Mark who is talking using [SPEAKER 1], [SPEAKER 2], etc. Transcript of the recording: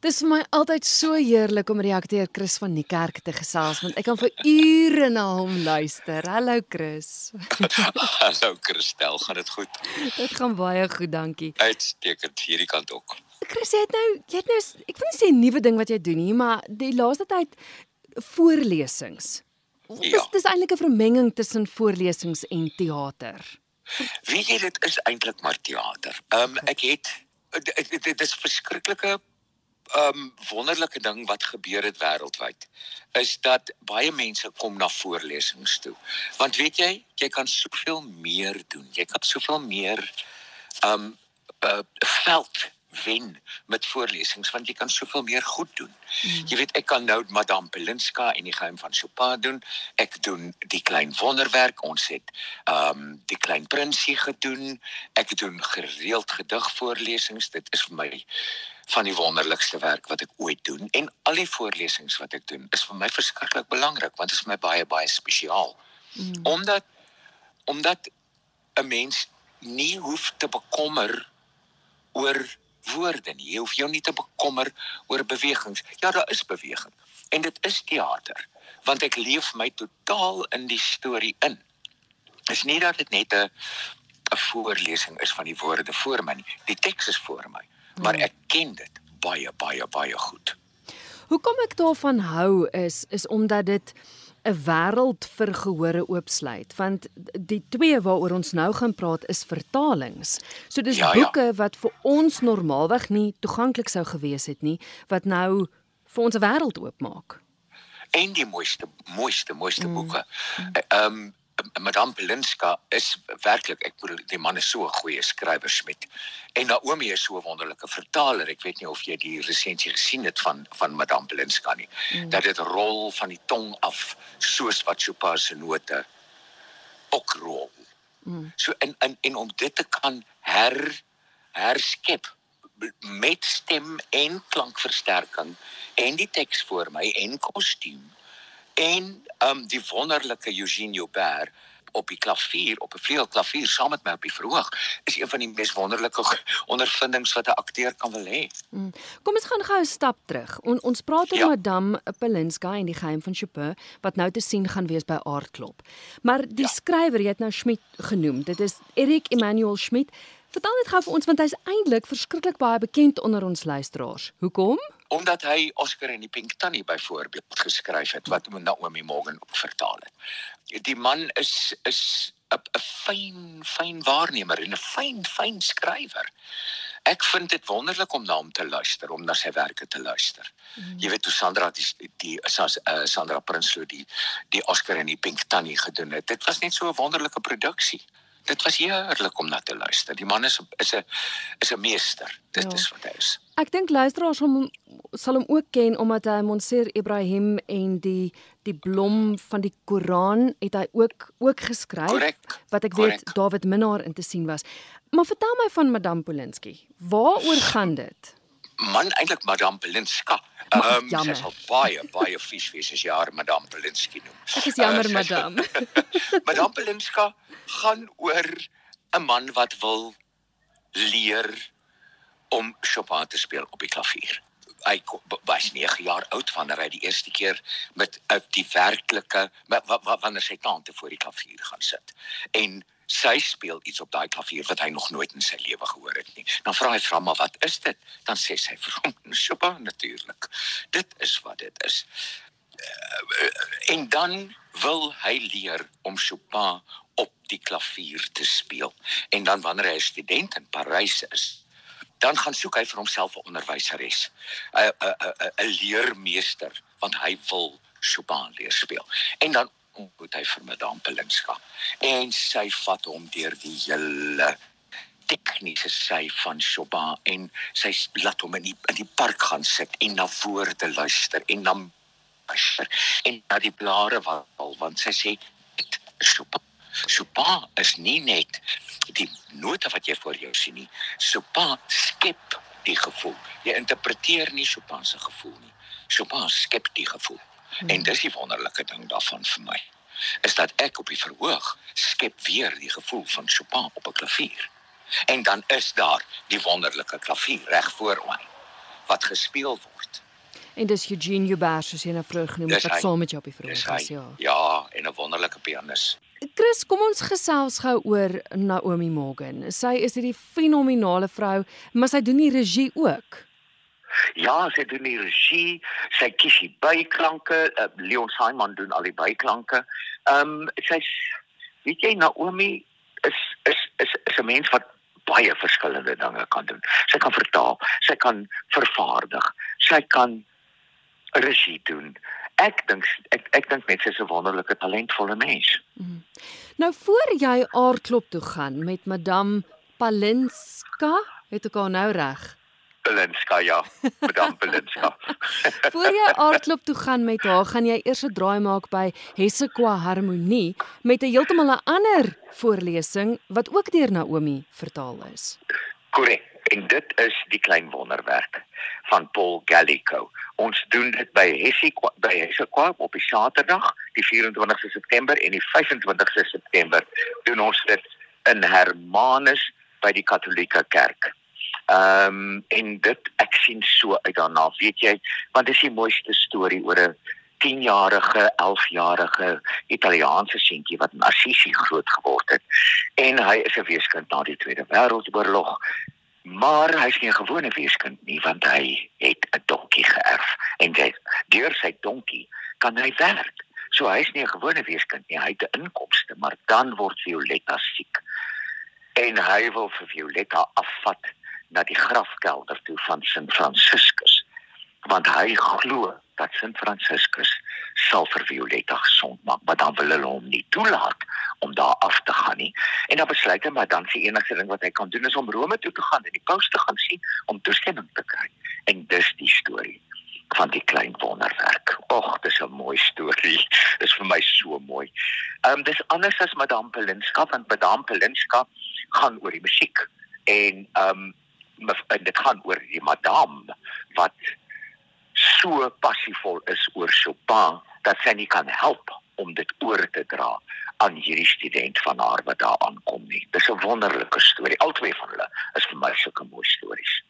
[SPEAKER 1] Dis vir my altyd so heerlik om akteur Chris van die kerk te gesels want ek kan vir ure na hom luister. Hallo Chris.
[SPEAKER 2] Hallo Christel, gaan dit goed?
[SPEAKER 1] Dit gaan baie goed, dankie.
[SPEAKER 2] Uitstekend hierdie kant ook.
[SPEAKER 1] Chris, jy het nou, jy het nou ek wil nie sê 'n nuwe ding wat jy doen nie, maar die laaste tyd voorlesings. Dis
[SPEAKER 2] Ja.
[SPEAKER 1] dis eintlik 'n vermenging tussen voorlesings en teater.
[SPEAKER 2] Weet jy dit is eintlik maar teater. Ehm um, ek het dit- is verskriklike um, wonderlike ding wat gebeur het wêreldwyd is dat baie mense kom na voorlesings toe. Want weet jy, jy kan soveel meer doen. Jy kan soveel meer um, uh, veld wen met voorlesings want jy kan soveel meer goed doen. Mm. Jy weet ek kan nou Madame Pelinska en die geheim van Chopin doen. Ek doen die klein wonderwerk. Ons het ehm um, die klein prinsie gedoen. Ek doen gereeld gedigvoorlesings. Dit is vir my van die wonderlikste werk wat ek ooit doen en al die voorlesings wat ek doen is vir my verskriklik belangrik want dit is vir my baie baie spesiaal. Mm. Omdat omdat 'n mens nie hoef te bekommer oor woorde nie. Jy hoef jou nie te bekommer oor bewegings. Ja, daar is beweging en dit is teater want ek leef my totaal in die storie in. Dis nie dat dit net 'n 'n voorlesing is van die woorde voor my nie. Die teks is voor my, maar ek ken dit baie baie baie goed.
[SPEAKER 1] Hoekom ek daarvan hou is is omdat dit 'n wêreld vir gehore oopsluit want die twee waaroor ons nou gaan praat is vertalings. So dis
[SPEAKER 2] Ja, ja.
[SPEAKER 1] boeke wat vir ons normaalweg nie toeganklik sou gewees het nie wat nou vir ons 'n wêreld oopmaak.
[SPEAKER 2] en die mooiste mooiste mooiste mm. boeke. Ehm um, Madame Pelinska is werklik ek bedoel die man is so 'n goeie skrywer Smit. En Naomi is so 'n wonderlike vertaler. Ek weet nie of jy die resensie gesien het van van Madame Pelinska nie. Mm. Dat dit rol van die tong af soos wat Chopin se note ook rol. Mm. So en, en en om dit te kan her herskep met stem en klankversterking en die teks voor my en kostuum en um die wonderlike Eugene Joubert op die klavier op 'n vleuelklavier saam met my op die verhoog is een van die mees wonderlike ondervindings wat 'n akteur kan wil hê.
[SPEAKER 1] Mm. Kom ons gaan gou 'n stap terug. On, ons praat oor
[SPEAKER 2] Ja.
[SPEAKER 1] Madame Pelinska en die geheim van Chopin wat nou te sien gaan wees by Aardklop. Maar die
[SPEAKER 2] Ja.
[SPEAKER 1] skrywer, jy het nou Schmidt genoem. Dit is Erik Emanuel Schmidt. Vertel net gou vir ons want hy's eintlik verskriklik baie bekend onder ons luisteraars. Hoekom?
[SPEAKER 2] Omdat hy Oscar en die Pink Tannie byvoorbeeld geskryf het wat Naomi Morgan ook vertaal het. Die man is is 'n fyn fyn waarnemer en 'n fyn fyn skrywer. Ek vind dit wonderlik om na hom te luister, om na sy werke te luister. Mm. Jy weet hoe Sandra die die, Sas- uh, Sandra Prinsloo die die Oscar en die Pink Tannie gedoen het. Dit was net so 'n wonderlike produksie. Dit was heerlik om na te luister. Die man is is 'n is 'n meester. Dit
[SPEAKER 1] Ja.
[SPEAKER 2] is wat hy is.
[SPEAKER 1] Ek dink luisteraars hom sal hom ook ken omdat hy Monseer Ibrahim en die die blom van die Koran het hy ook ook geskryf
[SPEAKER 2] Korrek,
[SPEAKER 1] wat ek weet
[SPEAKER 2] korrek.
[SPEAKER 1] David Minnar in te sien was. Maar vertel my van Madame Polinski. Waaroor gaan dit?
[SPEAKER 2] man eintlik Madame Pelinska. Ehm um, sy sal baie baie vies wees as jy haar Madame Pelinski noem.
[SPEAKER 1] Ek is jammer,
[SPEAKER 2] sy-
[SPEAKER 1] madame.
[SPEAKER 2] Madame Pelinska gaan oor 'n man wat wil leer om Chopin te speel op die klavier. Hy was 9 jaar oud wanneer hy die eerste keer met uh, die werklike wanneer sy tante voor die klavier gaan sit. En sy speel iets op daai klavier wat hy nog nooit in sy lewe gehoor het nie. Dan vra hy hom maar wat is dit? Dan sê sy vir hom Chopin natuurlik. Dit is wat dit is. Uh, en dan wil hy leer om Chopin op die klavier te speel. En dan wanneer hy 'n student in Parys is, dan gaan soek hy vir homself 'n onderwyseres, 'n 'n 'n 'n leermeester, want hy wil Chopin leer speel. En dan ontmoet hy vir Madame Pelinska en sy vat hom deur die hele tegniese sy van Chopin en sy laat hom in die in die park gaan sit en na woorde luister en dan luister en na die blare wal want sy sê Chopin Chopin is nie net die note wat jy voor jou sien nie. Chopin skep die gevoel. Jy interpreteer nie Chopin se gevoel nie. Chopin skep die gevoel. Hmm. En dis die wonderlike ding daarvan vir my. Is dat ek op die verhoog skep weer die gevoel van Chopin op 'n klavier. En dan is daar die wonderlike klavier reg voor my
[SPEAKER 3] wat gespeel word.
[SPEAKER 1] En dis Eugene Joubert soos jy nou vroeër genoem het wat saam met jou op die verhoor
[SPEAKER 3] hy.
[SPEAKER 1] was, ja.
[SPEAKER 3] Ja, en 'n wonderlike pianis.
[SPEAKER 1] Chris, kom ons gesels gou oor Naomi Morgan. Sy is hierdie fenominale vrou, maar sy doen die regie ook.
[SPEAKER 2] Ja, sy doen die regie, sy kies die byklanke, uh, Leon Simon doen al die byklanke. Ehm um, sy's weet jy Naomi is is is is 'n mens wat baie verskillende dinge kan doen. Sy kan vertaal, sy kan vervaardig, sy kan regie doen. Ek dink ek ek dink net sy's 'n wonderlike talentvolle mens.
[SPEAKER 1] Nou voor jy aardklop toe gaan met Madame Palinska, het ek haar nou reg?
[SPEAKER 2] Belinska ja, Madame Belinska.
[SPEAKER 1] Voor jy aardklop toe gaan met haar, gaan jy eers 'n draai maak by Hessequa Harmonie met 'n heeltemal 'n ander voorlesing wat ook deur Naomi vertaal is.
[SPEAKER 2] Korrek. En dit is die klein wonderwerk van Paul Gallico. Ons doen dit by Hessie by Hessequa op die Saterdag, die 24ste September en die 25ste September doen ons dit in Hermanus by die Katolieke Kerk. Ehm um, en dit ek sien so uit daarna, weet jy, want dit is die mooiste storie oor 'n 10-jarige, 11-jarige Italiaanse seentjie wat in Assisi groot geword het. En hy is 'n weeskind na die Tweede Wêreldoorlog. Maar hy's nie 'n gewone weeskind nie want hy het 'n donkie geërf en hy deur sy donkie kan hy werk. So hy's nie 'n gewone weeskind nie, hy het 'n inkomste, maar dan word Violetta siek. En hy wil vir Violetta afvat na die grafkelder toe van Sint Franciscus want hy glo dat Sint Franciscus sal vir Violetta gesond maak, maar dan wil hulle hom nie toelaat om daar af te gaan nie. En dan besluit hy maar dan se enigste ding wat hy kan doen is om Rome toe te gaan en die paus te gaan sien om toestemming te kry. En dis die storie van die klein wonderwerk. Och, dis 'n mooi storie. Dis vir my so mooi. Ehm um, dis anders as Madame Pelinska want Madame Pelinska gaan oor die musiek en ehm um, dit gaan oor die madame wat so passievol is oor Chopin dat sy nie kan help om dit oor te dra aan hierdie student van haar wat daar aankom nie. Dis 'n wonderlike storie. Albei van hulle is vir my sulke mooi stories.